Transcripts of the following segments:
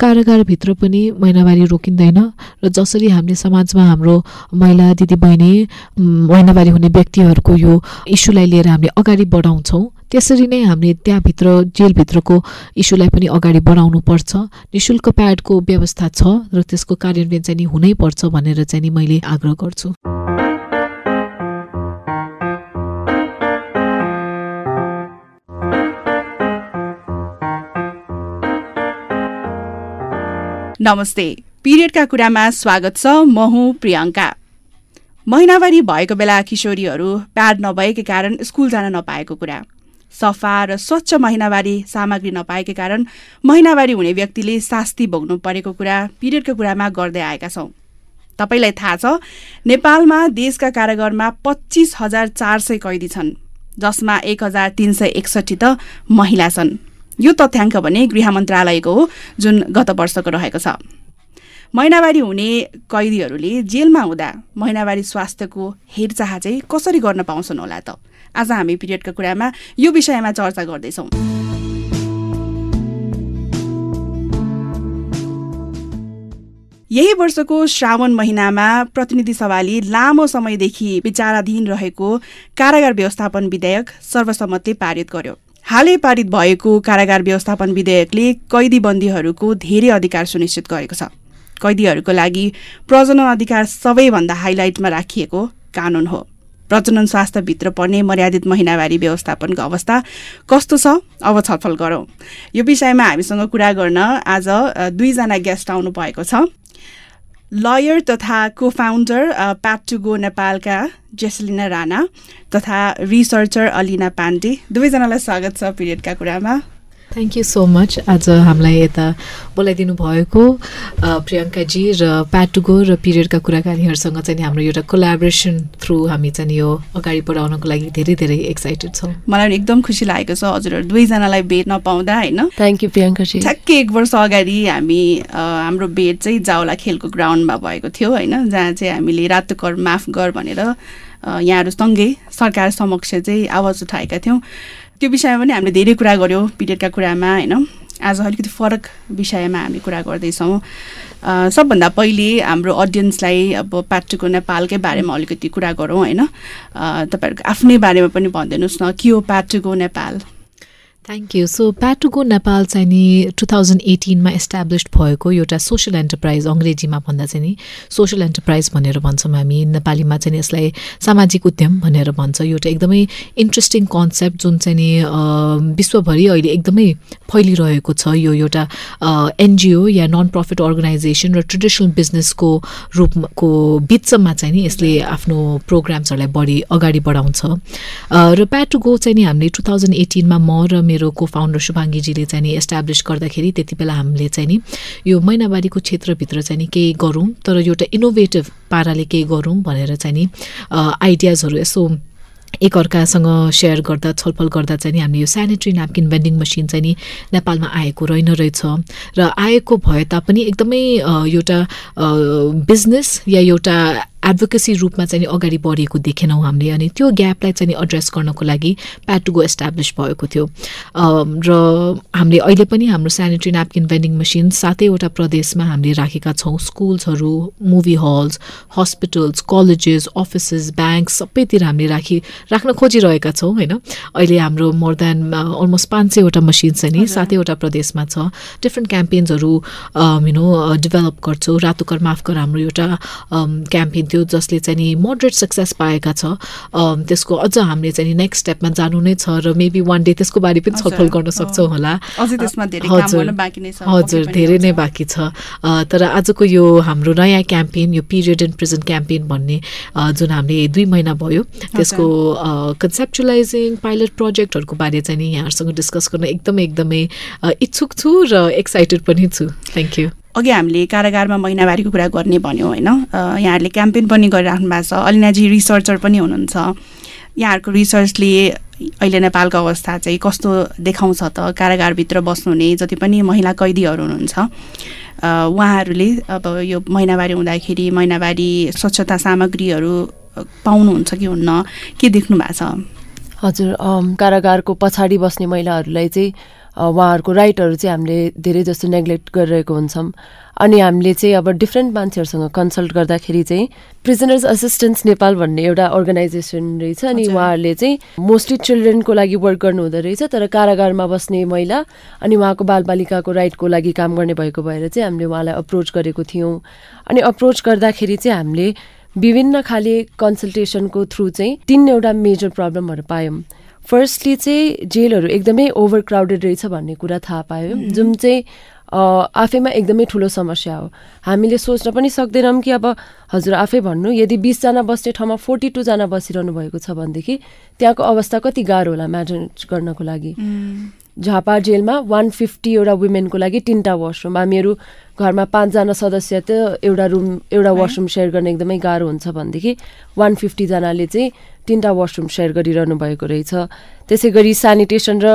कारागारभित्र पनि महिनावारी रोकिँदैन र जसरी हामीले समाजमा हाम्रो महिला दिदीबहिनी महिनावारी हुने व्यक्तिहरूको यो इस्युलाई लिएर हामीले अगाडि बढाउँछौँ त्यसरी नै हामीले त्यहाँभित्र जेलभित्रको इस्युलाई पनि अगाडि बढाउनुपर्छ नि शुल्क प्याडको व्यवस्था छ र त्यसको कार्यान्वयन चाहिँ नि हुनैपर्छ भनेर चाहिँ नि मैले आग्रह गर्छु। नमस्ते। पिरियडका कुरामा स्वागत छ म हुँ प्रियङ्का। महिनावारी भएको बेला किशोरीहरू प्याड नभएकै कारण स्कुल जान नपाएको कुरा। सफा र स्वच्छ महिनावारी सामग्री नपाएकै कारण महिनावारी हुने व्यक्तिले शास्ति भोग्नु परेको कुरा पिरियडको कुरामा गर्दै आएका छौँ। तपाईँलाई थाहा छ नेपालमा देशका कारागारमा पच्चिस हजार चार सय कैदी छन् जसमा एक हजार तिन सय एकसठी त महिला छन्। यो तथ्याङ्क भने गृह मन्त्रालयको हो जुन गत वर्षको रहेको छ। महिनावारी हुने कैदीहरूले जेलमा हुँदा महिनावारी स्वास्थ्यको हेरचाह चाहिँ कसरी गर्न पाउँछन् होला त? आज हामी पिरियडको कुरामा यो विषयमा चर्चा गर्दैछौँ। यही वर्षको श्रावण महिनामा प्रतिनिधि सभाले लामो समयदेखि विचाराधीन रहेको कारागार व्यवस्थापन विधेयक सर्वसम्मतले पारित गर्यो। हालै पारित भएको कारागार व्यवस्थापन विधेयकले कैदी बन्दीहरूको धेरै अधिकार सुनिश्चित गरेको छ। कैदीहरूको लागि प्रजनन अधिकार सबैभन्दा हाइलाइटमा राखिएको कानुन हो। प्रजनन स्वास्थ्यभित्र पर्ने मर्यादित महिनावारी व्यवस्थापनको अवस्था कस्तो छ अब छलफल गरौँ। यो विषयमा हामीसँग कुरा गर्न आज दुईजना गेस्ट आउनु भएको छ। लयर तथा को फाउन्डर प्याटुगो नेपालका जेसलिना राणा तथा रिसर्चर अलिना पाण्डे। दुवैजनालाई स्वागत छ पिरियडका कुरामा। थ्याङ्क यू सो मच आज हामीलाई यता बोलाइदिनु भएको प्रियङ्काजी र प्याटुगो र पिरियडका कुराकानीहरूसँग चाहिँ हाम्रो एउटा कोलाबोरेसन थ्रु हामी चाहिँ यो अगाडि बढाउनको लागि धेरै धेरै एक्साइटेड छौँ। मलाई एकदम खुसी लागेको छ हजुरहरू दुवैजनालाई भेट्न पाउँदा होइन? थ्याङ्क यू प्रियङ्काजी ठ्याक्कै एक वर्ष अगाडि हामी हाम्रो भेट चाहिँ जाउला खेलको ग्राउन्डमा भएको थियो होइन? जहाँ चाहिँ हामीले रातो कर माफ गर भनेर यहाँहरू सँगै सरकार समक्ष चाहिँ आवाज उठाएका थियौँ। त्यो विषयमा पनि हामीले धेरै कुरा गऱ्यौँ पिरियडका कुरामा होइन? आज अलिकति फरक विषयमा हामी कुरा गर्दैछौँ। सबभन्दा पहिले हाम्रो अडियन्सलाई अब पाटुको नेपालकै बारेमा अलिकति कुरा गरौँ होइन? तपाईँहरूको आफ्नै बारेमा पनि भनिदिनुहोस् न के हो पाटुको Nepal? Thank you so pad to go Nepal चाहिँ नि टु थाउजन्ड एटिनमा इस्टाब्लिस्ड भएको एउटा सोसियल एन्टरप्राइज अङ्ग्रेजीमा भन्दा चाहिँ नि सोसियल एन्टरप्राइज भनेर भन्छौँ हामी। नेपालीमा चाहिँ यसलाई सामाजिक उद्यम भनेर भन्छ। एउटा एकदमै इन्ट्रेस्टिङ कन्सेप्ट जुन चाहिँ नि विश्वभरि अहिले एकदमै फैलिरहेको छ। यो एउटा एनजिओ या नन प्रफिट अर्गनाइजेसन र ट्रेडिसनल बिजनेसको रूपको बिचमा चाहिँ नि यसले आफ्नो प्रोग्राम्सहरूलाई बढी अगाडि बढाउँछ। र प्याटुगो चाहिँ नि हामीले टु थाउजन्ड एटिनमा म र मेरो मेरो को फाउन्डर शुभाङ्गीजीले चाहिँ नि एस्टाब्लिस गर्दाखेरि त्यति बेला हामीले चाहिँ नि यो महिनावारीको क्षेत्रभित्र चाहिँ नि केही गरौँ तर एउटा इनोभेटिभ पाराले केही गरौँ भनेर चाहिँ नि आइडियाजहरू यसो एकअर्कासँग सेयर गर्दा छलफल गर्दा चाहिँ नि हामीले यो सेनिटरी न्यापकिन भेन्डिङ मसिन चाहिँ नि नेपालमा आएको रहेन रहेछ। र आएको भए तापनि एकदमै एउटा बिजनेस या एउटा एडभोकेसी रूपमा चाहिँ अगाडि बढेको देखेनौँ हामीले अनि त्यो ग्यापलाई चाहिँ एड्रेस गर्नको लागि प्याटुगो एस्टाब्लिस भएको थियो। र हामीले अहिले पनि हाम्रो सेनिटरी न्यापकिन भेन्डिङ मेसिन सातैवटा प्रदेशमा हामीले राखेका छौँ। स्कुल्सहरू movie halls hospitals colleges offices bank सबैतिर हामीले राखी राख्न खोजिरहेका छौँ होइन? अहिले हाम्रो मोर देन अलमोस्ट पाँच सयवटा मसिन चाहिँ नि सातैवटा प्रदेशमा छ। डिफ्रेन्ट क्याम्पेन्सहरू यु नो डेभलप गर्छौँ। रातोकर माफकर हाम्रो एउटा क्याम्पेन थियो जसले चाहिँ नि मोडरेट सक्सेस पाएका छ त्यसको अझ हामीले चाहिँ नेक्स्ट स्टेपमा जानु नै छ र मेबी वान डे त्यसको बारे पनि छलफल गर्न सक्छौँ होला। हजुर। हजुर धेरै नै बाँकी छ। तर आजको यो हाम्रो नयाँ क्याम्पेन यो पिरियड एन्ड प्रेजेन्ट क्याम्पेन भन्ने जुन हामीले दुई महिना भयो त्यसको कन्सेप्चुलाइजिङ पाइलट प्रोजेक्टहरूको बारे चाहिँ नि यहाँहरूसँग डिस्कस गर्न एकदमै एकदमै इच्छुक छु र एक्साइटेड पनि छु। थ्याङ्क यू अघि हामीले कारागारमा महिनावारीको कुरा गर्ने भन्यौँ होइन। यहाँहरूले क्याम्पेन पनि गरिराख्नु भएको छ। अलिनाजी रिसर्चर पनि हुनुहुन्छ। यहाँहरूको रिसर्चले अहिले नेपालको अवस्था चाहिँ कस्तो देखाउँछ त? कारागारभित्र बस्नुहुने जति पनि महिला कैदीहरू हुनुहुन्छ। उहाँहरूले अब यो महिनावारी हुँदाखेरि महिनावारी स्वच्छता सामग्रीहरू पाउनुहुन्छ कि हुन्न? के देख्नु भएको छ? हजुर कारागारको पछाडि बस्ने महिलाहरूलाई चाहिँ उहाँहरूको राइटहरू चाहिँ हामीले धेरै जस्तो नेग्लेक्ट गरिरहेको हुन्छौँ। अनि हामीले चाहिँ अब डिफ्रेन्ट मान्छेहरूसँग कन्सल्ट गर्दाखेरि चाहिँ प्रिजनर्स असिस्टेन्स नेपाल भन्ने एउटा अर्गनाइजेसन रहेछ। अनि उहाँहरूले चाहिँ मोस्टली चिल्ड्रेनको लागि वर्क गर्नु हुँदो रहेछ तर कारागारमा बस्ने महिला अनि उहाँको बालबालिकाको राइटको लागि काम गर्ने भएको भएर चाहिँ हामीले उहाँलाई अप्रोच गरेको थियौँ। अनि अप्रोच गर्दाखेरि चाहिँ हामीले विभिन्न खाले कन्सल्टेसनको थ्रु चाहिँ तिनवटा मेजर प्रब्लमहरू पायौँ। फर्स्टली चाहिँ जेलहरू एकदमै ओभर क्राउडेड रहेछ भन्ने कुरा थाहा पायौँ जुन चाहिँ आफैमा एकदमै ठुलो समस्या हो। हामीले सोच्न पनि सक्दैनौँ कि अब हजुर आफै भन्नु यदि बिसजना बस्ने ठाउँमा फोर्टी टूजना बसिरहनु भएको छ भनेदेखि त्यहाँको अवस्था कति गाह्रो होला म्यानेज गर्नको लागि। झापा जेलमा वान फिफ्टीवटा वुमेनको लागि तिनवटा वासरुम हामीहरू घरमा पाँचजना सदस्य त एउटा रुम एउटा वासरुम सेयर गर्ने एकदमै गाह्रो हुन्छ भनेदेखि वान फिफ्टीजनाले चाहिँ तिनवटा वासरुम सेयर गरिरहनु भएको रहेछ। त्यसै गरी सेनिटेसन र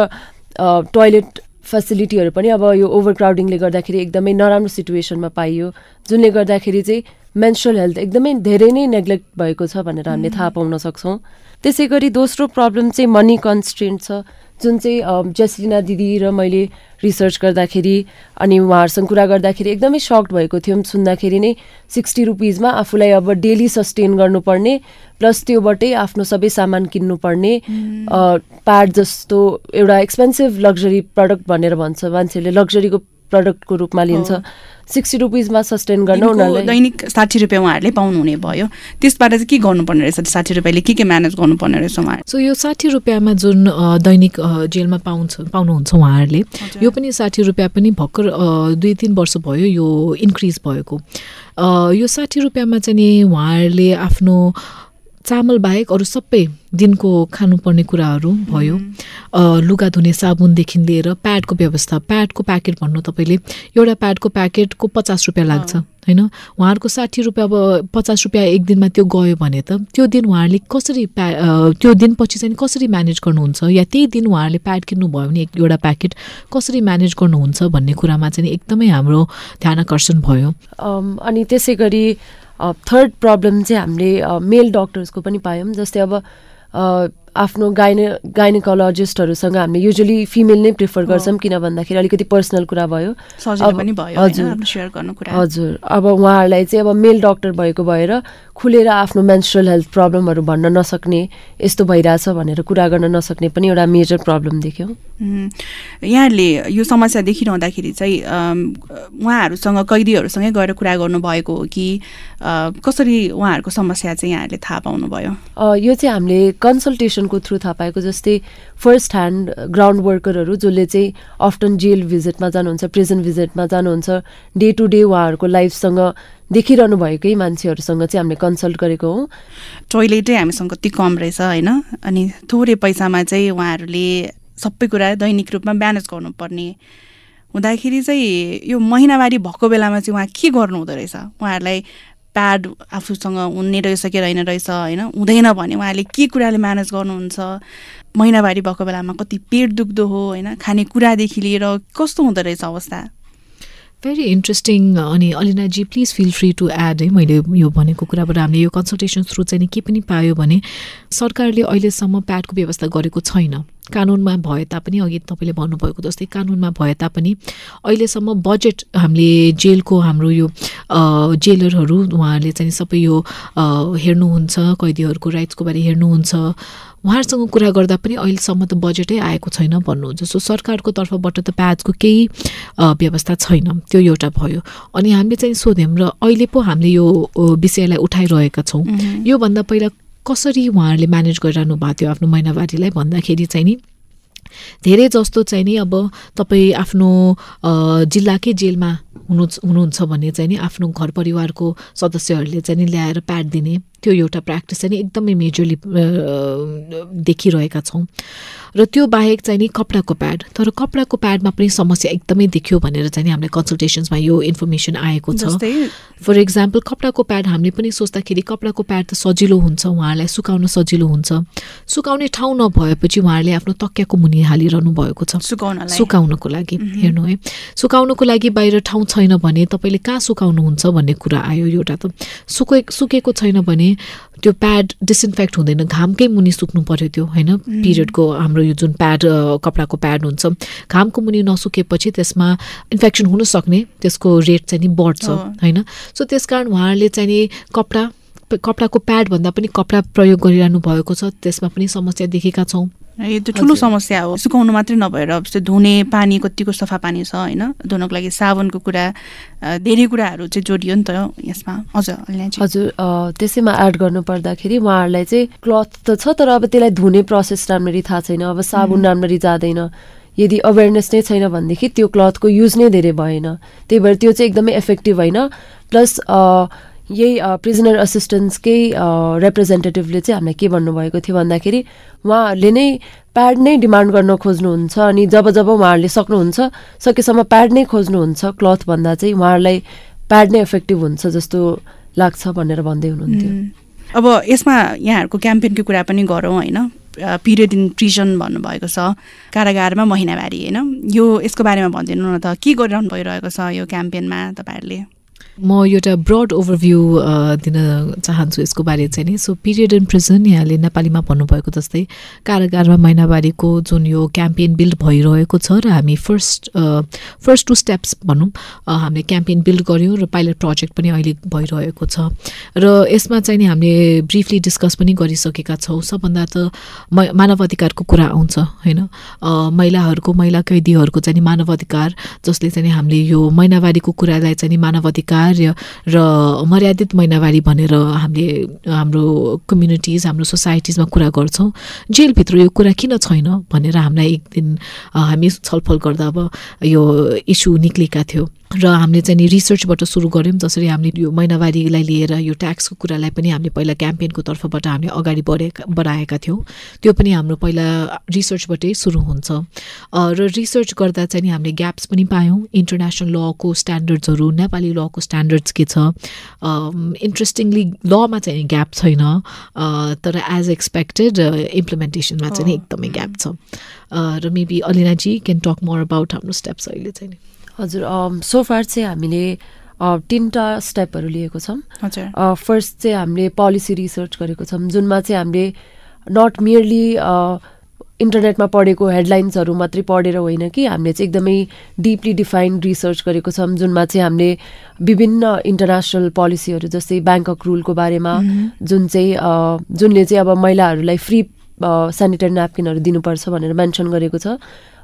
टोइलेट फेसिलिटीहरू पनि अब यो ओभर क्राउडिङले गर्दाखेरि एकदमै नराम्रो सिचुएसनमा पाइयो जुनले गर्दाखेरि चाहिँ मेन्सुरल हेल्थ एकदमै धेरै नै नेग्लेक्ट भएको छ भनेर हामीले थाहा पाउन सक्छौँ। त्यसै गरी दोस्रो प्रब्लम चाहिँ मनी कन्सट्रेन्ट छ। जुन चाहिँ जसलिना दिदी र मैले रिसर्च गर्दाखेरि अनि उहाँहरूसँग कुरा गर्दाखेरि एकदमै सक्ड भएको थियौँ। सुन्दाखेरि नै सिक्सटी रुपिजमा आफूलाई अब डेली सस्टेन गर्नुपर्ने प्लस त्योबाटै आफ्नो सबै सामान किन्नुपर्ने प्याड जस्तो एउटा एक्सपेन्सिभ लग्जरी प्रडक्ट भनेर भन्छ। मान्छेले लग्जरीको प्रडक्टको रूपमा लिन्छ। सिक्सटी रुपिजमा सस्टेन गर्न उनीहरूलाई दैनिक साठी रुपियाँ उहाँहरूले पाउनुहुने भयो। त्यसबाट चाहिँ के गर्नुपर्ने रहेछ? साठी रुपियाँले के के म्यानेज गर्नुपर्ने रहेछ उहाँहरू सो यो साठी रुपियाँमा जुन दैनिक जेलमा पाउँछ पाउनुहुन्छ उहाँहरूले यो पनि साठी रुपियाँ पनि भर्खर दुई तिन वर्ष भयो यो इन्क्रिज भएको। यो साठी रुपियाँमा चाहिँ नि उहाँहरूले आफ्नो चामल बाहेक अरू सबै दिनको खानुपर्ने कुराहरू भयो। लुगा धुने साबुनदेखि लिएर प्याडको व्यवस्था। प्याडको प्याकेट भन्नु तपाईँले एउटा प्याडको प्याकेटको पचास रुपियाँ लाग्छ होइन? उहाँहरूको साठी रुपियाँ अब पचास रुपियाँ एक दिनमा त्यो गयो भने त त्यो दिन उहाँहरूले कसरी प्या त्यो दिनपछि चाहिँ कसरी म्यानेज गर्नुहुन्छ या त्यही दिन उहाँहरूले प्याड किन्नुभयो भने एउटा प्याकेट कसरी म्यानेज गर्नुहुन्छ भन्ने कुरामा चाहिँ एकदमै हाम्रो ध्यान आकर्षण भयो। अनि त्यसै गरी थर्ड प्रब्लम चाहिँ हामीले मेल डक्टर्सको पनि पायौँ जस्तै अब आफ्नो गाइने गाइनेकोलोजिस्टहरूसँग हामीले युजली फिमेल नै प्रिफर गर्छौँ किन भन्दाखेरि अलिकति पर्सनल कुरा भयो। हजुर। हजुर। अब उहाँहरूलाई चाहिँ अब मेल डक्टर भएको भएर खुलेर आफ्नो मेन्सुरल हेल्थ प्रब्लमहरू भन्न नसक्ने यस्तो भइरहेछ भनेर कुरा गर्न नसक्ने पनि एउटा मेजर प्रब्लम देख्यौँ। यहाँहरूले यो समस्या देखिरहँदाखेरि चाहिँ उहाँहरूसँग कैदीहरूसँगै गएर कुरा गर्नुभएको हो कि कसरी उहाँहरूको समस्या चाहिँ यहाँहरूले थाहा पाउनुभयो? यो चाहिँ हामीले कन्सल्टेसनको थ्रु थाहा पाएको जस्तै फर्स्ट ह्यान्ड ग्राउन्ड वर्करहरू जसले चाहिँ अफ्टन जेल भिजिटमा जानुहुन्छ प्रिजन भिजिटमा जानुहुन्छ डे टु डे उहाँहरूको लाइफसँग देखिरहनु भएकै मान्छेहरूसँग चाहिँ हामीले कन्सल्ट गरेको हौँ। टोइलेटै हामीसँग कति कम रहेछ होइन? अनि थोरै पैसामा चाहिँ उहाँहरूले सबै कुरा दैनिक रूपमा म्यानेज गर्नुपर्ने। हुँदाखेरि चाहिँ यो महिनावारी भएको बेलामा चाहिँ उहाँ के गर्नु हुँदो रहेछ? उहाँहरूलाई प्याड आफूसँग हुने रहेछ कि रहेन रहेछ होइन? हुँदैन भने उहाँले के कुराले म्यानेज गर्नुहुन्छ? महिनावारी भएको बेलामा कति पेट दुख्दो हो होइन? खानेकुरादेखि लिएर कस्तो हुँदो रहेछ अवस्था? भेरी इन्ट्रेस्टिङ अनि Alinaji please feel free to add है? मैले यो भनेको कुराबाट हामीले यो कन्सल्टेसन थ्रु चाहिँ के पनि पायो भने सरकारले अहिलेसम्म प्याडको व्यवस्था गरेको छैन। कानुनमा भए तापनि अघि तपाईँले भन्नुभएको जस्तै कानुनमा भए तापनि अहिलेसम्म बजेट हामीले जेलको हाम्रो यो जेलरहरू उहाँहरूले चाहिँ सबै यो हेर्नुहुन्छ कैदीहरूको राइट्सको बारे हेर्नुहुन्छ। उहाँहरूसँग कुरा गर्दा पनि अहिलेसम्म त बजेटै आएको छैन भन्नुहुन्छ। सो सरकारको तर्फबाट त प्याजको केही व्यवस्था छैन। त्यो एउटा भयो। अनि हामीले चाहिँ सोध्यौँ र अहिले पो हामीले यो विषयलाई उठाइरहेका छौँ। योभन्दा पहिला कसरी उहाँहरूले म्यानेज गरिरहनु भएको थियो आफ्नो महिनावारीलाई भन्दाखेरि चाहिँ नि धेरै जस्तो चाहिँ नि अब तपाईँ आफ्नो जिल्लाकै जेलमा हुनु हुनुहुन्छ भने चाहिँ नि आफ्नो घर परिवारको सदस्यहरूले चाहिँ नि ल्याएर प्याड दिने त्यो एउटा प्र्याक्टिस चाहिँ एकदमै मेजरली देखिरहेका छौँ। र त्यो बाहेक चाहिँ नि कपडाको प्याड तर कपडाको प्याडमा पनि समस्या एकदमै देखियो भनेर चाहिँ नि हामीलाई कन्सल्टेसन्समा यो इन्फर्मेसन आएको छ। फर इक्जाम्पल कपडाको प्याड हामीले पनि सोच्दाखेरि कपडाको प्याड त सजिलो हुन्छ उहाँहरूलाई सुकाउन सजिलो हुन्छ। सुकाउने ठाउँ नभएपछि उहाँहरूले आफ्नो तकियाको मुनि हालिरहनु भएको छ। सुकाउनको लागि हेर्नु है। सुकाउनको लागि बाहिर ठाउँ छैन भने तपाईँले कहाँ सुकाउनुहुन्छ भन्ने कुरा आयो एउटा त। सुके सुकेको छैन भने त्यो प्याड डिसइन्फेक्ट हुँदैन घामकै मुनि सुक्नु पऱ्यो त्यो होइन? पिरियडको हाम्रो यो जुन प्याड कपडाको प्याड हुन्छ घामको मुनि नसुकेपछि त्यसमा इन्फेक्सन हुन सक्ने त्यसको रेट चाहिँ नि बढ्छ होइन? सो त्यस कारण उहाँहरूले चाहिँ नि कपडा कपडाको प्याडभन्दा पनि कपडा प्रयोग गरिरहनु भएको छ त्यसमा पनि समस्या देखेका छौँ। यो त ठुलो समस्या हो। सुकाउनु मात्रै नभएर जस्तै धुने पानी कतिको सफा पानी छ होइन? धुनको लागि साबुनको कुरा धेरै कुराहरू चाहिँ जोडियो नि त यसमा। हजुर हजुर त्यसैमा एड गर्नु पर्दाखेरि उहाँहरूलाई चाहिँ क्लथ त छ तर अब त्यसलाई धुने प्रोसेस राम्ररी थाहा छैन। अब साबुन राम्ररी जाँदैन। यदि अवेरनेस नै छैन भनेदेखि त्यो क्लथको युज नै धेरै भएन। त्यही भएर त्यो चाहिँ एकदमै इफेक्टिभ होइन। प्लस यही प्रिजनर असिस्टेन्सकै रिप्रेजेन्टेटिभले चाहिँ हामीलाई के भन्नुभएको थियो भन्दाखेरि उहाँहरूले नै प्याड नै डिमान्ड गर्न खोज्नुहुन्छ अनि जब जब उहाँहरूले सक्नुहुन्छ सकेसम्म प्याड नै खोज्नुहुन्छ क्लथभन्दा चाहिँ उहाँहरूलाई प्याड नै इफेक्टिभ हुन्छ जस्तो लाग्छ भनेर भन्दै हुनुहुन्थ्यो। अब यसमा यहाँहरूको क्याम्पेनको कुरा पनि गरौँ होइन। पिरियड इन प्रिजन भन्नुभएको छ कारागारमा महिनावारी होइन? यो यसको बारेमा भनिदिनु न त के गरिरहनु भइरहेको छ यो क्याम्पेनमा तपाईँहरूले? म एउटा ब्रड ओभरभ्यू दिन चाहन्छु यसको बारे चाहिँ नि। सो पिरियड इन प्रिजन यहाँले नेपालीमा भन्नुभएको जस्तै कारागारमा महिनावारीको जुन यो क्याम्पेन बिल्ड भइरहेको छ र हामी फर्स्ट फर्स्ट टु स्टेप्स भनौँ हामीले क्याम्पेन बिल्ड गऱ्यौँ र पाइलट प्रोजेक्ट पनि अहिले भइरहेको छ। र यसमा चाहिँ नि हामीले ब्रिफली डिस्कस पनि गरिसकेका छौँ। सबभन्दा त मानव अधिकारको कुरा आउँछ होइन? महिलाहरूको महिला कैदीहरूको चाहिँ मानव अधिकार जसले चाहिँ हामीले यो महिनावारीको कुरालाई चाहिँ मानव अधिकार कार्य र मर्यादित महिनावारी भनेर हामीले हाम्रो कम्युनिटिज हाम्रो सोसाइटिजमा कुरा गर्छौँ। जेलभित्र यो कुरा किन छैन भनेर हामीलाई एक दिन हामी छलफल गर्दा अब यो इस्यु निक्लेका थियो। र हामीले चाहिँ नि रिसर्चबाट सुरु गऱ्यौँ जसरी हामीले यो महिनावारीलाई लिएर यो ट्याक्सको कुरालाई पनि हामीले पहिला क्याम्पेनको तर्फबाट हामीले अगाडि बढेका बढाएका थियौँ। त्यो पनि हाम्रो पहिला रिसर्चबाटै सुरु हुन्छ। र रिसर्च गर्दा चाहिँ नि हामीले ग्याप्स पनि पायौँ। इन्टरनेसनल लको स्ट्यान्डर्ड्सहरू नेपाली लको स्ट्यान्डर्ड्स के छ? इन्ट्रेस्टिङली लमा चाहिँ ग्याप छैन। तर एज एक्सपेक्टेड इम्प्लिमेन्टेसनमा चाहिँ एकदमै ग्याप छ। र maybe Alinaji can talk more about हाम्रो स्टेप्स अहिले चाहिँ हजुर सोफार चाहिँ हामीले तिनवटा स्टेपहरू लिएको छौँ। फर्स्ट चाहिँ हामीले पोलिसी रिसर्च गरेको छौँ जुनमा चाहिँ हामीले नट मियरली इन्टरनेटमा पढेको हेडलाइन्सहरू मात्रै पढेर होइन कि हामीले चाहिँ एकदमै डिपली डिफाइन्ड रिसर्च गरेको छौँ जुनमा चाहिँ हामीले विभिन्न इन्टरनेसनल पोलिसीहरू जस्तै ब्याङ्कक रुलको बारेमा जुन चाहिँ जुनले चाहिँ अब महिलाहरूलाई फ्री सेनिटरी न्यापकिनहरू दिनुपर्छ भनेर मेन्सन गरेको छ।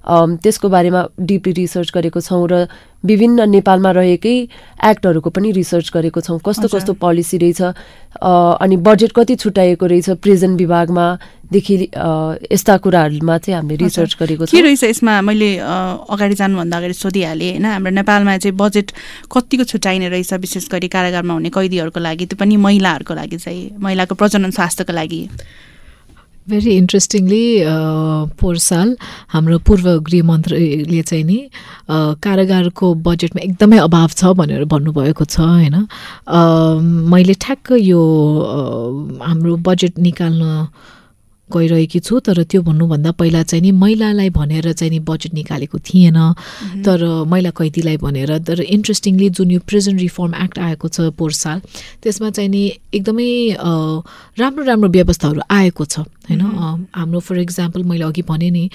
त्यसको बारेमा डिपली रिसर्च गरेको छौँ र विभिन्न नेपालमा रहेकै एक्टहरूको पनि रिसर्च गरेको छौँ। कस्तो कस्तो पोलिसी रहेछ? अनि बजेट कति छुट्याएको रहेछ? प्रिजन विभागमा देखि यस्ता कुराहरूमा चाहिँ हामीले रिसर्च गरेको छ। के रहेछ यसमा? मैले अगाडि जानुभन्दा अगाडि सोधिहालेँ होइन? हाम्रो नेपालमा चाहिँ बजेट कतिको छुट्याइने रहेछ? विशेष गरी कारागारमा हुने कैदीहरूको लागि त्यो पनि महिलाहरूको लागि चाहिँ महिलाको प्रजनन स्वास्थ्यको लागि। भेरी इन्ट्रेस्टिङली पोहोर साल हाम्रो पूर्व गृहमन्त्रीले चाहिँ नि कारागारको बजेटमा एकदमै अभाव छ भनेर भन्नुभएको छ होइन? मैले ठ्याक्क यो हाम्रो बजेट निकाल्न गइरहेकी छु तर त्यो भन्नुभन्दा पहिला चाहिँ नि महिलालाई भनेर चाहिँ नि बजेट निकालेको थिएन। तर महिला कैदीलाई भनेर तर इन्ट्रेस्टिङली जुन यो प्रिजन रिफर्म एक्ट आएको छ पोहोर साल त्यसमा चाहिँ नि एकदमै राम्रो राम्रो व्यवस्थाहरू आएको छ होइन? हाम्रो फर इक्जाम्पल मैले अघि भने नि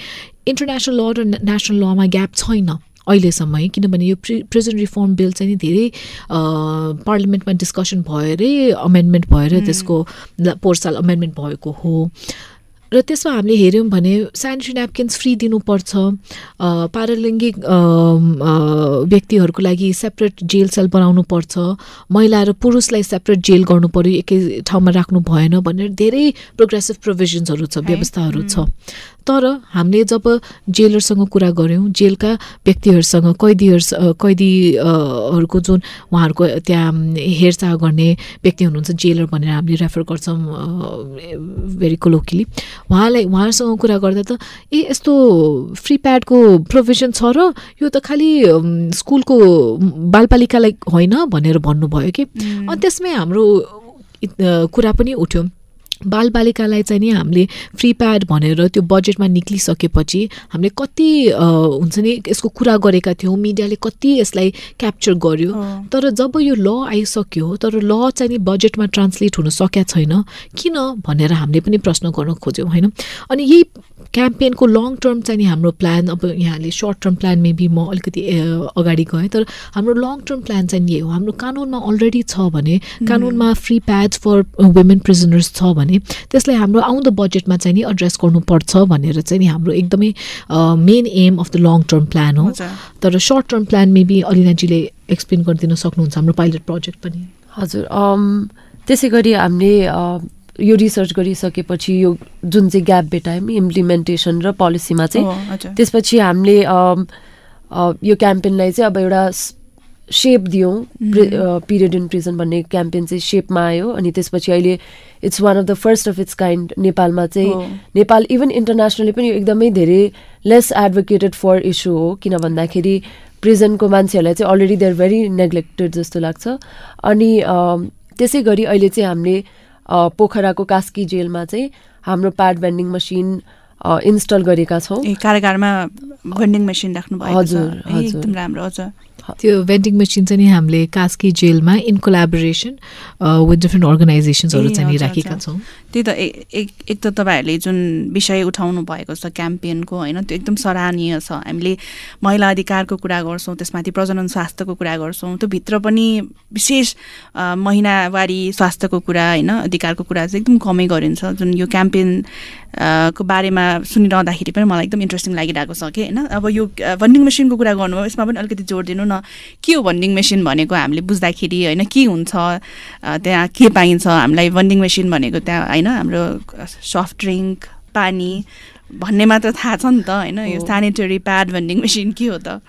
इन्टरनेसनल ल र नेसनल लमा ग्याप छैन अहिलेसम्म है? किनभने यो प्रि प्रिजन रिफर्म बिल चाहिँ नि धेरै पार्लिमेन्टमा डिस्कसन भएरै अमेन्डमेन्ट भएर त्यसको पोहोर साल अमेन्डमेन्ट भएको हो। र त्यसमा हामीले हेऱ्यौँ भने सेनिटरी न्यापकिन्स फ्री दिनुपर्छ। पारालिङ्गिक व्यक्तिहरूको लागि सेपरेट जेल सेल बनाउनु पर्छ महिला र पुरुषलाई सेपरेट जेल गर्नु पऱ्यो एकै ठाउँमा राख्नु भएन भनेर धेरै प्रोग्रेसिभ प्रोभिजन्सहरू छ व्यवस्थाहरू छ। तर हामीले जब जेलरसँग कुरा गऱ्यौँ जेलका व्यक्तिहरूसँग कैदीहरू कैदीहरूको जुन उहाँहरूको त्यहाँ हेरचाह गर्ने व्यक्ति हुनुहुन्छ जेलर भनेर हामीले रेफर गर्छौँ भेरी कोलोकिली उहाँलाई उहाँहरूसँग कुरा गर्दा त ए यस्तो फ्री प्याडको प्रोभिजन छ र यो त खालि स्कुलको बालपालिकालाई होइन भनेर भन्नुभयो कि। अनि त्यसमै हाम्रो कुरा पनि उठ्यो। बालबालिकालाई चाहिँ नि हामीले फ्री प्याड भनेर त्यो बजेटमा निक्लिसकेपछि हामीले कति हुन्छ नि यसको कुरा गरेका थियौँ मिडियाले कति यसलाई क्याप्चर गर्यो। तर जब यो ल आइसक्यो तर ल चाहिँ नि बजेटमा ट्रान्सलेट हुन सकेका छैन। किन भनेर हामीले पनि प्रश्न गर्न खोज्यौँ होइन? अनि यही क्याम्पेनको लङ टर्म चाहिँ नि हाम्रो प्लान अब यहाँले सर्ट टर्म प्लान मेबी म अलिकति अगाडि गएँ तर हाम्रो लङ टर्म प्लान चाहिँ यही हो। हाम्रो कानुनमा अलरेडी छ भने कानुनमा free pads for women prisoners छ भने त्यसलाई हाम्रो आउँदो बजेटमा चाहिँ नि एड्रेस गर्नुपर्छ भनेर चाहिँ नि हाम्रो एकदमै main aim of the long term plan हो। तर सर्ट टर्म प्लान मेबी अलिनाजीले एक्सप्लेन गरिदिन सक्नुहुन्छ हाम्रो पाइलट प्रोजेक्ट पनि। हजुर अम, त्यसै गरी हामीले यो रिसर्च गरिसकेपछि यो जुन चाहिँ ग्याप भेटायौँ इम्प्लिमेन्टेसन र पोलिसीमा चाहिँ। त्यसपछि हामीले यो क्याम्पेनलाई चाहिँ अब एउटा सेप दियौँ। पिरियड इन प्रिजन भन्ने क्याम्पेन चाहिँ सेपमा आयो। अनि त्यसपछि अहिले it's one of the first of its kind नेपालमा। चाहिँ नेपाल इभन इन्टरनेसनली पनि यो एकदमै धेरै लेस एडभोकेटेड फर इस्यु हो। किन भन्दाखेरि प्रिजनको मान्छेहरूलाई चाहिँ अलरेडी देयर भेरी नेग्लेक्टेड जस्तो लाग्छ। अनि त्यसै गरी अहिले चाहिँ हामीले पोखराको कास्की जेलमा चाहिँ हाम्रो प्याड भेन्डिङ मसिन इन्स्टल गरेका छौँ। ए कारागारमा भेन्डिङ मेसिन राख्नु भएको छ। हजुर। एकदम राम्रो हजुर त्यो भेन्डिङ मेसिन चाहिँ नि हामीले कास्की जेलमा इन कोलाबोरेसन विथ डिफ्रेन्ट अर्गनाइजेसन्सहरू चाहिँ राखेका। छौँ। त्यही त एक एक त तपाईँहरूले जुन विषय उठाउनु भएको छ क्याम्पेनको होइन त्यो एकदम सराहनीय छ। हामीले महिला अधिकारको कुरा गर्छौँ त्यसमाथि प्रजनन स्वास्थ्यको कुरा गर्छौँ त्यो भित्र पनि विशेष महिनावारी स्वास्थ्यको कुरा होइन अधिकारको कुरा चाहिँ एकदम कमै गरिन्छ। जुन यो क्याम्पेन को बारेमा सुनिरहँदाखेरि पनि मलाई एकदम इन्ट्रेस्टिङ लागिरहेको छ कि होइन? अब यो भन्डिङ मेसिनको कुरा गर्नुभयो यसमा पनि अलिकति जोड दिनु न। के हो भन्डिङ मेसिन भनेको हामीले बुझ्दाखेरि होइन? के हुन्छ? त्यहाँ के पाइन्छ? हामीलाई भन्डिङ मेसिन भनेको त्यहाँ होइन? हाम्रो सफ्ट ड्रिङ्क पानी भन्ने मात्र थाहा छ नि त होइन? यो। सेनिटरी प्याड भन्डिङ मेसिन के हो त?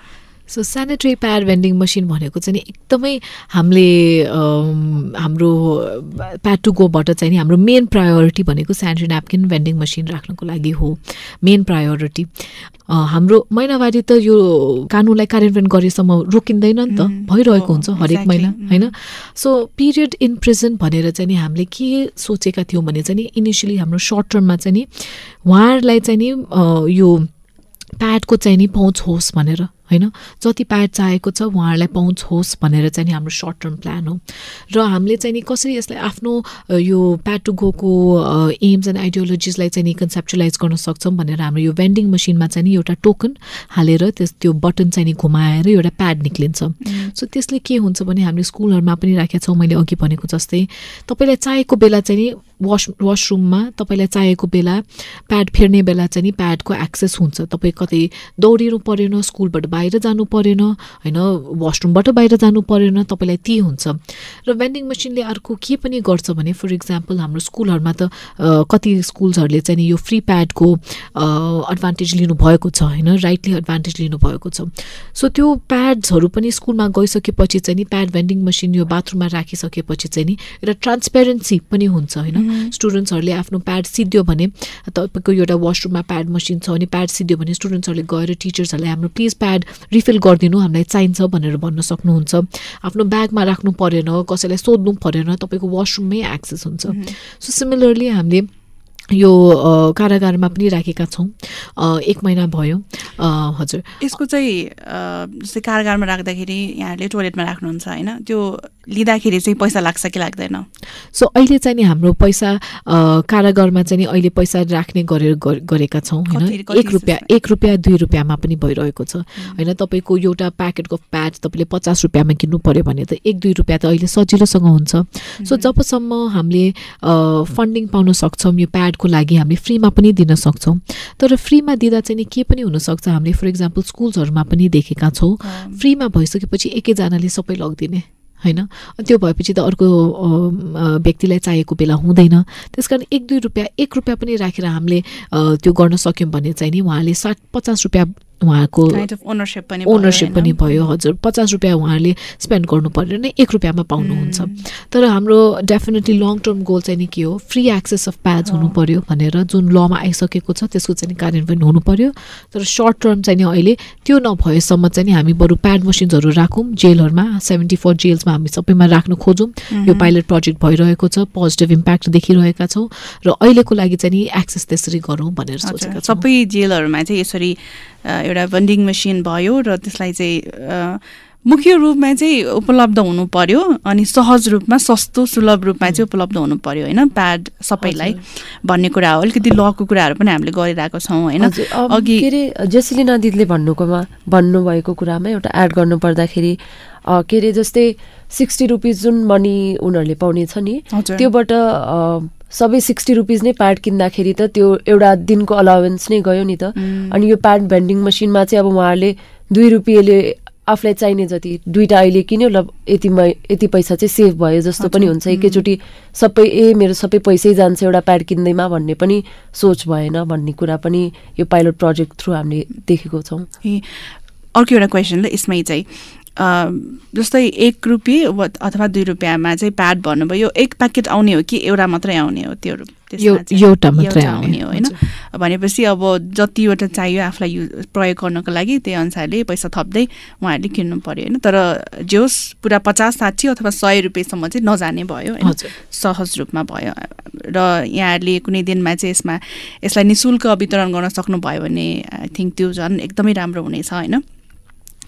So sanitary pad vending machine भनेको चाहिँ नि एकदमै हामीले हाम्रो प्याड टु गोबाट चाहिँ नि हाम्रो मेन प्रायोरिटी भनेको सेनिटरी न्यापकिन भेन्डिङ मसिन राख्नको लागि हो मेन प्रायोरिटी हाम्रो महिनावारी त यो कानुनलाई कार्यान्वयन गरेसम्म रोकिँदैन नि त भइरहेको हुन्छ हरेक महिना। होइन? सो पिरियड इन प्रिजन भनेर चाहिँ नि हामीले के सोचेका थियौँ भने चाहिँ नि इनिसियली हाम्रो सर्ट टर्ममा चाहिँ नि उहाँहरूलाई चाहिँ नि यो प्याडको चाहिँ नि पहुँच होस् भनेर। होइन? जति प्याड चाहेको छ उहाँहरूलाई पहुँच होस् भनेर चाहिँ नि हाम्रो सर्ट टर्म प्लान हो। र हामीले चाहिँ नि कसरी यसलाई आफ्नो यो प्याड टु गोको एम्स एन्ड आइडियोलोजिसलाई चाहिँ नि कन्सेप्चुलाइज गर्न सक्छौँ भनेर हाम्रो यो भेन्डिङ मसिनमा चाहिँ नि एउटा टोकन हालेर त्यस त्यो बटन चाहिँ नि घुमाएर एउटा प्याड निक्लिन्छ। सो त्यसले के हुन्छ भने हामीले स्कुलहरूमा पनि राखेका छौँ मैले अघि भनेको जस्तै। तपाईँलाई चाहिएको बेला चाहिँ नि वास वासरुममा तपाईँलाई चाहिएको बेला प्याड फेर्ने बेला चाहिँ नि प्याडको एक्सेस हुन्छ। तपाईँ कतै दौडिनु परेन स्कुलबाट बाहिर जानु परेन होइन वासरुमबाट बाहिर जानु परेन तपाईँलाई ती हुन्छ। र भेन्डिङ मसिनले अर्को के पनि गर्छ भने फर इक्जाम्पल हाम्रो स्कुलहरूमा त कति स्कुल्सहरूले चाहिँ नि यो फ्री प्याडको एडभान्टेज लिनुभएको छ होइन राइटली एडभान्टेज लिनुभएको छ। सो त्यो प्याड्सहरू पनि स्कुलमा गइसकेपछि चाहिँ नि प्याड भेन्डिङ मसिन यो बाथरुममा राखिसकेपछि चाहिँ नि एउटा ट्रान्सपेरेन्सी पनि हुन्छ होइन। स्टुडेन्ट्सहरूले आफ्नो प्याड सिद्धियो भने तपाईँको एउटा वासरुममा प्याड मसिन छ भने प्याड सिद्धियो भने स्टुडेन्ट्सहरूले गएर टिचर्सहरूलाई हाम्रो प्लिज प्याड रिफिल गरिदिनु हामीलाई चाहिन्छ भनेर भन्न सक्नुहुन्छ। आफ्नो ब्यागमा राख्नु परेन कसैलाई सोध्नु परेन तपाईँको वासरुममै एक्सेस हुन्छ। सो सिमिलरली हामीले यो कारागारमा पनि राखेका छौँ। एक महिना भयो। हजुर। यसको चाहिँ जस्तै कारागारमा राख्दाखेरि यहाँहरूले टोइलेटमा राख्नुहुन्छ होइन? त्यो लिँदाखेरि चाहिँ पैसा लाग्छ कि लाग्दैन? सो अहिले चाहिँ नि हाम्रो पैसा कारागारमा चाहिँ नि अहिले पैसा राख्ने गरेर गर- गरेका छौँ होइन? एक रुपियाँ? एक रुपियाँ दुई रुपियाँमा पनि भइरहेको छ। होइन तपाईँको एउटा प्याकेटको प्याड तपाईँले पचास रुपियाँमा किन्नु पऱ्यो भने त एक दुई रुपियाँ त अहिले सजिलोसँग हुन्छ। सो जबसम्म हामीले फन्डिङ पाउन सक्छौँ यो प्याडको लागि हामीले फ्रीमा पनि दिन सक्छौँ। तर फ्रीमा दिँदा चाहिँ नि के पनि हुनसक्छ हामीले फर इक्जाम्पल स्कुल्सहरूमा पनि देखेका छौँ। फ्रीमा भइसकेपछि एकैजनाले सबै लगिदिने होइन? त्यो भएपछि त अर्को व्यक्तिलाई चाहिएको बेला हुँदैन। त्यस कारण एक दुई रुपियाँ एक रुपियाँ पनि राखेर हामीले त्यो गर्न सक्यौँ भने चाहिँ नि उहाँले साठ पचास रुपियाँ उहाँको ओनरसिप पनि भयो हजुर। पचास रुपियाँ उहाँहरूले स्पेन्ड गर्नु भने एक रुपियाँमा पाउनुहुन्छ। तर हाम्रो डेफिनेटली लङ टर्म गोल चाहिँ नि के हो? फ्री एक्सेस अफ प्याड्स हुनु पऱ्यो भनेर जुन लमा आइसकेको छ त्यसको चाहिँ कार्यान्वयन हुनु पऱ्यो तर सर्ट टर्म चाहिँ नि अहिले त्यो नभएसम्म चाहिँ नि हामी बरु प्याड मसिन्सहरू राखौँ। जेलहरूमा सेभेन्टी फोर जेल्समा हामी सबैमा राख्न खोजौँ। यो पाइलट प्रोजेक्ट भइरहेको छ पोजिटिभ इम्प्याक्ट देखिरहेका छौँ र अहिलेको लागि चाहिँ नि एक्सेस त्यसरी गरौँ भनेर सोचेका सबै जेलहरूमा चाहिँ यसरी एउटा भन्डिङ मेसिन भयो र त्यसलाई चाहिँ मुख्य रूपमा चाहिँ उपलब्ध हुनु पर्यो अनि सहज रूपमा सस्तो सुलभ रूपमा चाहिँ उपलब्ध हुनु पर्यो होइन? प्याड सबैलाई भन्ने कुरा हो। अलिकति लको कुराहरू पनि हामीले गरिरहेको छौँ होइन? अघि के अरे जेसिलिना दिदीले भन्नुकोमा भन्नुभएको कुरामा एउटा एड गर्नु पर्दाखेरि के अरे जस्तै सिक्सटी रुपिज जुन मनी उनीहरूले पाउने छ नि त्योबाट सबै सिक्सटी रुपिज नै प्याड किन्दाखेरि त त्यो एउटा दिनको अलावेन्स नै गयो नि त। अनि यो प्याड भेन्डिङ मसिनमा चाहिँ अब उहाँहरूले दुई रुपियाँले आफूलाई चाहिने जति दुइटा अहिले किन्यो ल यतिमा यति पैसा चाहिँ सेभ भयो जस्तो पनि हुन्छ। एकैचोटि सबै ए मेरो सबै पैसै जान्छ एउटा प्याड किन्दैमा भन्ने पनि सोच भएन भन्ने कुरा पनि यो पाइलट प्रोजेक्ट थ्रु हामीले देखेको छौँ। अर्को एउटा क्वेसन ल यसमै चाहिँ। जस्तै एक रुपियाँ अथवा दुई रुपियाँमा चाहिँ प्याड भन्नुभयो। एक प्याकेट आउने हो कि एउटा मात्रै आउने हो त्यो एउटा मात्रै आउने हो। होइन? भनेपछि अब जतिवटा चाहियो आफूलाई युज प्रयोग गर्नको लागि त्यही अनुसारले पैसा थप्दै उहाँहरूले किन्नु पऱ्यो होइन? तर जे होस् पुरा पचास साठी अथवा सय रुपियाँसम्म चाहिँ नजाने भयो होइन? सहज रूपमा भयो। र यहाँहरूले कुनै दिनमा चाहिँ यसमा यसलाई नि शुल्क वितरण गर्न सक्नुभयो भने आई थिङ्क त्यो झन् एकदमै राम्रो हुनेछ होइन?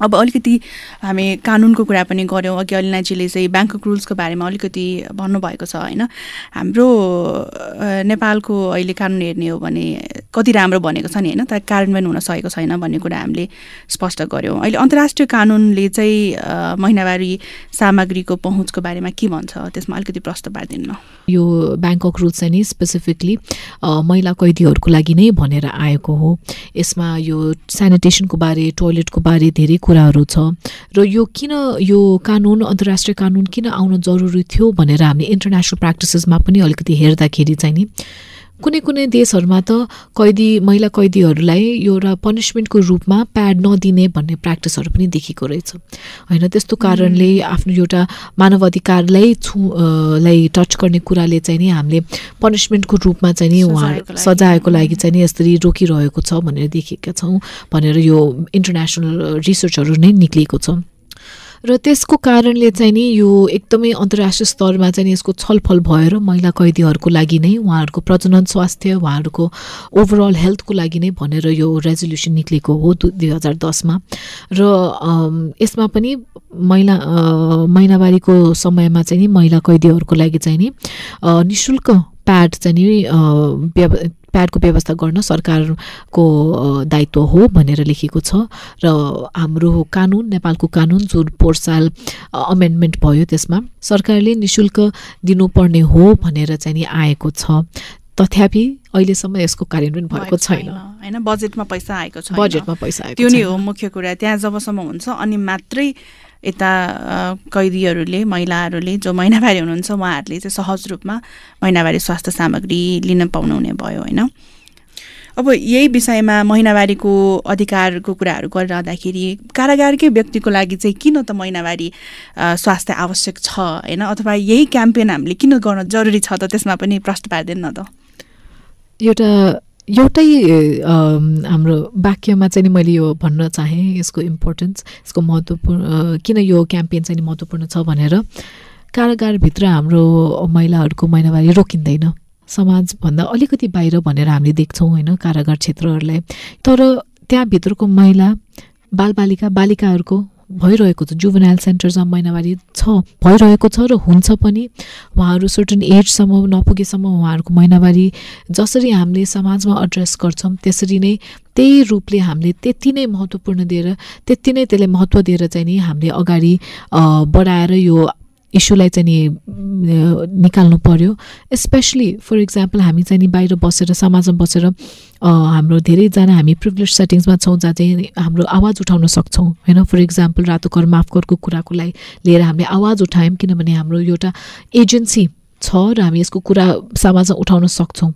अब अलिकति हामी कानुनको कुरा पनि गऱ्यौँ। अघि अलिनाजीले चाहिँ ब्याङ्कक रुल्सको बारेमा अलिकति भन्नुभएको छ होइन? हाम्रो नेपालको अहिले कानुन हेर्ने हो भने कति राम्रो भनेको छ नि होइन? तर कार्यान्वयन हुन सकेको छैन भन्ने कुरा हामीले स्पष्ट गऱ्यौँ। अहिले अन्तर्राष्ट्रिय कानुनले चाहिँ महिनावारी सामग्रीको पहुँचको बारेमा के भन्छ? त्यसमा अलिकति प्रश्न पारिदिनु यो ब्याङ्कक रुल्स चाहिँ नि स्पेसिफिकली महिला कैदीहरूको लागि नै भनेर आएको हो। यसमा यो सेनिटेसनको बारे टोयलेटको बारे धेरै कुराहरू छ र यो किन यो कानुन अन्तर्राष्ट्रिय कानुन किन आउन जरुरी थियो भनेर हामीले इन्टरनेसनल प्र्याक्टिसेसमा पनि अलिकति हेर्दाखेरि चाहिँ नि कुनै कुनै देशहरूमा त कैदी महिला कैदीहरूलाई एउटा पनिसमेन्टको रूपमा प्याड नदिने भन्ने प्र्याक्टिसहरू पनि देखेको रहेछ। होइन त्यस्तो कारणले आफ्नो एउटा मानवाधिकारलाई छु लाई टच गर्ने कुराले चाहिँ नि हामीले पनिसमेन्टको रूपमा चाहिँ नि उहाँ सजाएको लागि। चाहिँ नि यसरी रोकिरहेको छ भनेर देखेका छौँ भनेर यो इन्टरनेसनल रिसर्चहरू नै निक्लिएको छ। र त्यसको कारणले चाहिँ नि यो एकदमै अन्तर्राष्ट्रिय स्तरमा चाहिँ यसको छलफल भएर महिला कैदीहरूको लागि नै उहाँहरूको प्रजनन स्वास्थ्य उहाँहरूको ओभरअल हेल्थको लागि नै भनेर यो रेजोल्युसन निक्लेको हो दुई हजार दसमा। र यसमा पनि महिला महिनावारीको समयमा चाहिँ नि महिला कैदीहरूको लागि चाहिँ नि नि शुल्क प्याड चाहिँ नि प्याडको व्यवस्था गर्न सरकारको दायित्व हो भनेर लेखेको छ। र हाम्रो कानुन नेपालको कानुन जुन पोहोर साल अमेन्डमेन्ट भयो त्यसमा सरकारले नि शुल्क दिनुपर्ने हो भनेर चाहिँ नि आएको छ। तथापि अहिलेसम्म यसको कार्यान्वयन भएको छैन। होइन बजेटमा पैसा आएको छ बजेटमा पैसा आएको त्यो नै हो मुख्य कुरा। त्यहाँ जबसम्म हुन्छ अनि मात्रै यता कैदीहरूले महिलाहरूले जो महिनावारी हुनुहुन्छ उहाँहरूले चाहिँ सहज रूपमा महिनावारी स्वास्थ्य सामग्री लिन पाउनुहुने भयो होइन? अब यही विषयमा महिनावारीको अधिकारको कुराहरू गरिरहँदाखेरि कारागारकै व्यक्तिको लागि चाहिँ किन त महिनावारी स्वास्थ्य आवश्यक छ होइन? अथवा यही क्याम्पेन हामीले किन गर्न जरुरी छ त त्यसमा पनि प्रश्न पार्दैन न त। एउटा एउटै हाम्रो वाक्यमा चाहिँ नि मैले यो भन्न चाहेँ यसको इम्पोर्टेन्स यसको महत्त्वपूर्ण किन यो क्याम्पेन चाहिँ महत्त्वपूर्ण छ भनेर। कारागारभित्र हाम्रो महिलाहरूको महिनावारी रोकिँदैन। समाजभन्दा अलिकति बाहिर भनेर हामीले देख्छौँ होइन कारागार क्षेत्रहरूलाई। तर त्यहाँभित्रको महिला बालबालिका बालिकाहरूको भइरहेको छ जुभनाइल सेन्टर्समा महिनावारी छ। भइरहेको छ र हुन्छ पनि। उहाँहरू सर्टन एजसम्म नपुगेसम्म उहाँहरूको महिनावारी जसरी हामीले समाजमा एड्रेस गर्छौँ त्यसरी नै त्यही रूपले हामीले त्यति नै महत्त्वपूर्ण दिएर त्यति नै त्यसलाई महत्त्व दिएर चाहिँ नि हामीले अगाडि बढाएर यो इस्युलाई चाहिँ नि निकाल्नु पर्यो। स्पेसली फर इक्जाम्पल हामी चाहिँ नि बाहिर बसेर समाजमा बसेर हाम्रो धेरैजना हामी प्रिभिलेज सेटिङ्समा छौँ जहाँ चाहिँ हाम्रो आवाज उठाउन सक्छौँ। होइन फर इक्जाम्पल रातो कर माफ करको कुराको लागि लिएर हामीले आवाज उठायौँ किनभने हाम्रो एउटा एजेन्सी छ र हामी यसको कुरा समाजमा उठाउन सक्छौँ।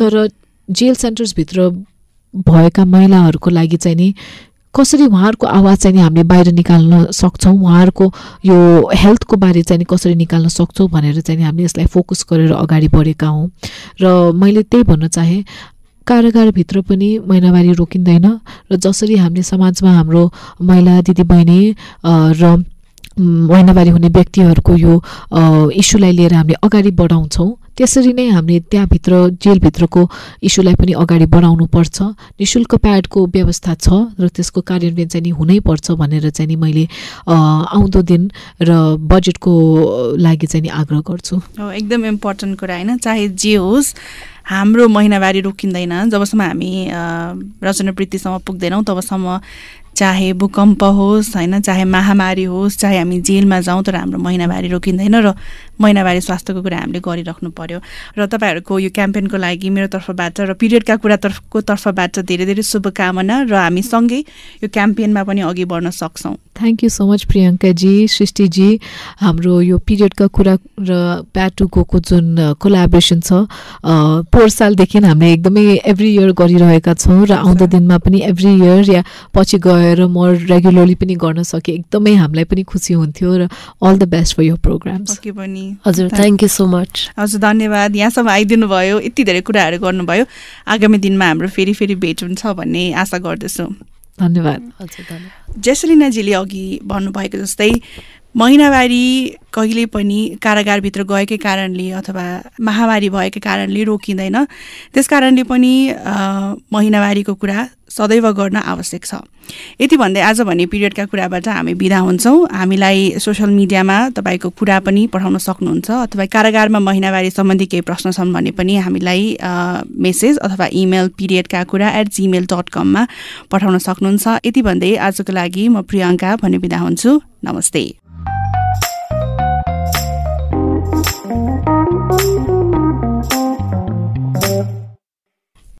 तर जेल सेन्टर्सभित्र भएका महिलाहरूको लागि चाहिँ नि कसरी उहाँहरूको आवाज चाहिँ हामीले बाहिर निकाल्न सक्छौँ? उहाँहरूको यो हेल्थको बारे चाहिँ कसरी निकाल्न सक्छौँ भनेर चाहिँ हामीले यसलाई फोकस गरेर अगाडि बढेका हौँ। र मैले त्यही भन्न चाहेँ कारागारभित्र पनि महिनावारी रोकिँदैन र जसरी हामीले समाजमा हाम्रो महिला दिदीबहिनी र महिनावारी हुने व्यक्तिहरूको यो इस्युलाई लिएर हामीले अगाडि बढाउँछौँ। त्यसरी नै हामीले त्यहाँभित्र जेलभित्रको इस्युलाई पनि अगाडि बढाउनुपर्छ। नि शुल्क प्याडको व्यवस्था छ र त्यसको कार्यान्वयन चाहिँ नि हुनैपर्छ भनेर चाहिँ नि मैले आउँदो दिन र बजेटको लागि चाहिँ नि आग्रह गर्छु। एकदम इम्पोर्टेन्ट कुरा होइन। चाहे जे होस् हाम्रो महिनावारी रोकिँदैन। जबसम्म हामी रचनावृत्तिसम्म पुग्दैनौँ तबसम्म चाहे भूकम्प होस् होइन चाहे महामारी होस् चाहे हामी जेलमा जाउँ तर हाम्रो महिनावारी रोकिँदैन र महिनावारी स्वास्थ्यको कुरा हामीले गरिराख्नु पर्यो। र तपाईँहरूको यो क्याम्पेनको लागि मेरो तर्फबाट र पिरियडका कुरा तर्फको तर्फबाट धेरै धेरै शुभकामना र हामी सँगै यो क्याम्पेनमा पनि अघि बढ्न सक्छौँ। Thank you so much Priyankaji Srishtiji हाम्रो यो पिरियडका कुरा र प्याटुको जुन कोलाबोरेसन छ पोहोर सालदेखि हामीले एकदमै एभ्री इयर गरिरहेका छौँ र आउँदो दिनमा पनि एभ्री इयर या पछि गएर म रेगुलरली पनि गर्न सकेँ। एकदमै हामीलाई पनि खुसी हुन्थ्यो र अल द बेस्ट फर यो प्रोग्राम्स पनि हजुर थ्याङ्क यू सो मच हजुर धन्यवाद। यहाँसम्म आइदिनु भयो यति धेरै कुराहरू गर्नुभयो। आगामी दिनमा हाम्रो फेरि फेरि भेट हुन्छ भन्ने आशा गर्दछु। धन्यवाद। हजुर धन्यवाद। जेसलिनाजीले अघि भन्नुभएको जस्तै महिनावारी कहिले पनि कारागारभित्र गएकै कारणले अथवा महामारी भएकै कारणले रोकिँदैन। त्यस कारणले पनि महिनावारीको कुरा सदैव गर्न आवश्यक छ। यति भन्दै आज भने पिरियडका कुराबाट हामी बिदा हुन्छौँ। हामीलाई सोसियल मिडियामा तपाईँको कुरा पनि पठाउन सक्नुहुन्छ अथवा कारागारमा महिनावारी सम्बन्धी केही प्रश्न छन् भने पनि हामीलाई मेसेज अथवा इमेल पिरियडका कुरा एट जिमेल डट कममा पठाउन सक्नुहुन्छ। यति भन्दै आजको लागि म प्रियङ्का भन्ने बिदा हुन्छु। नमस्ते।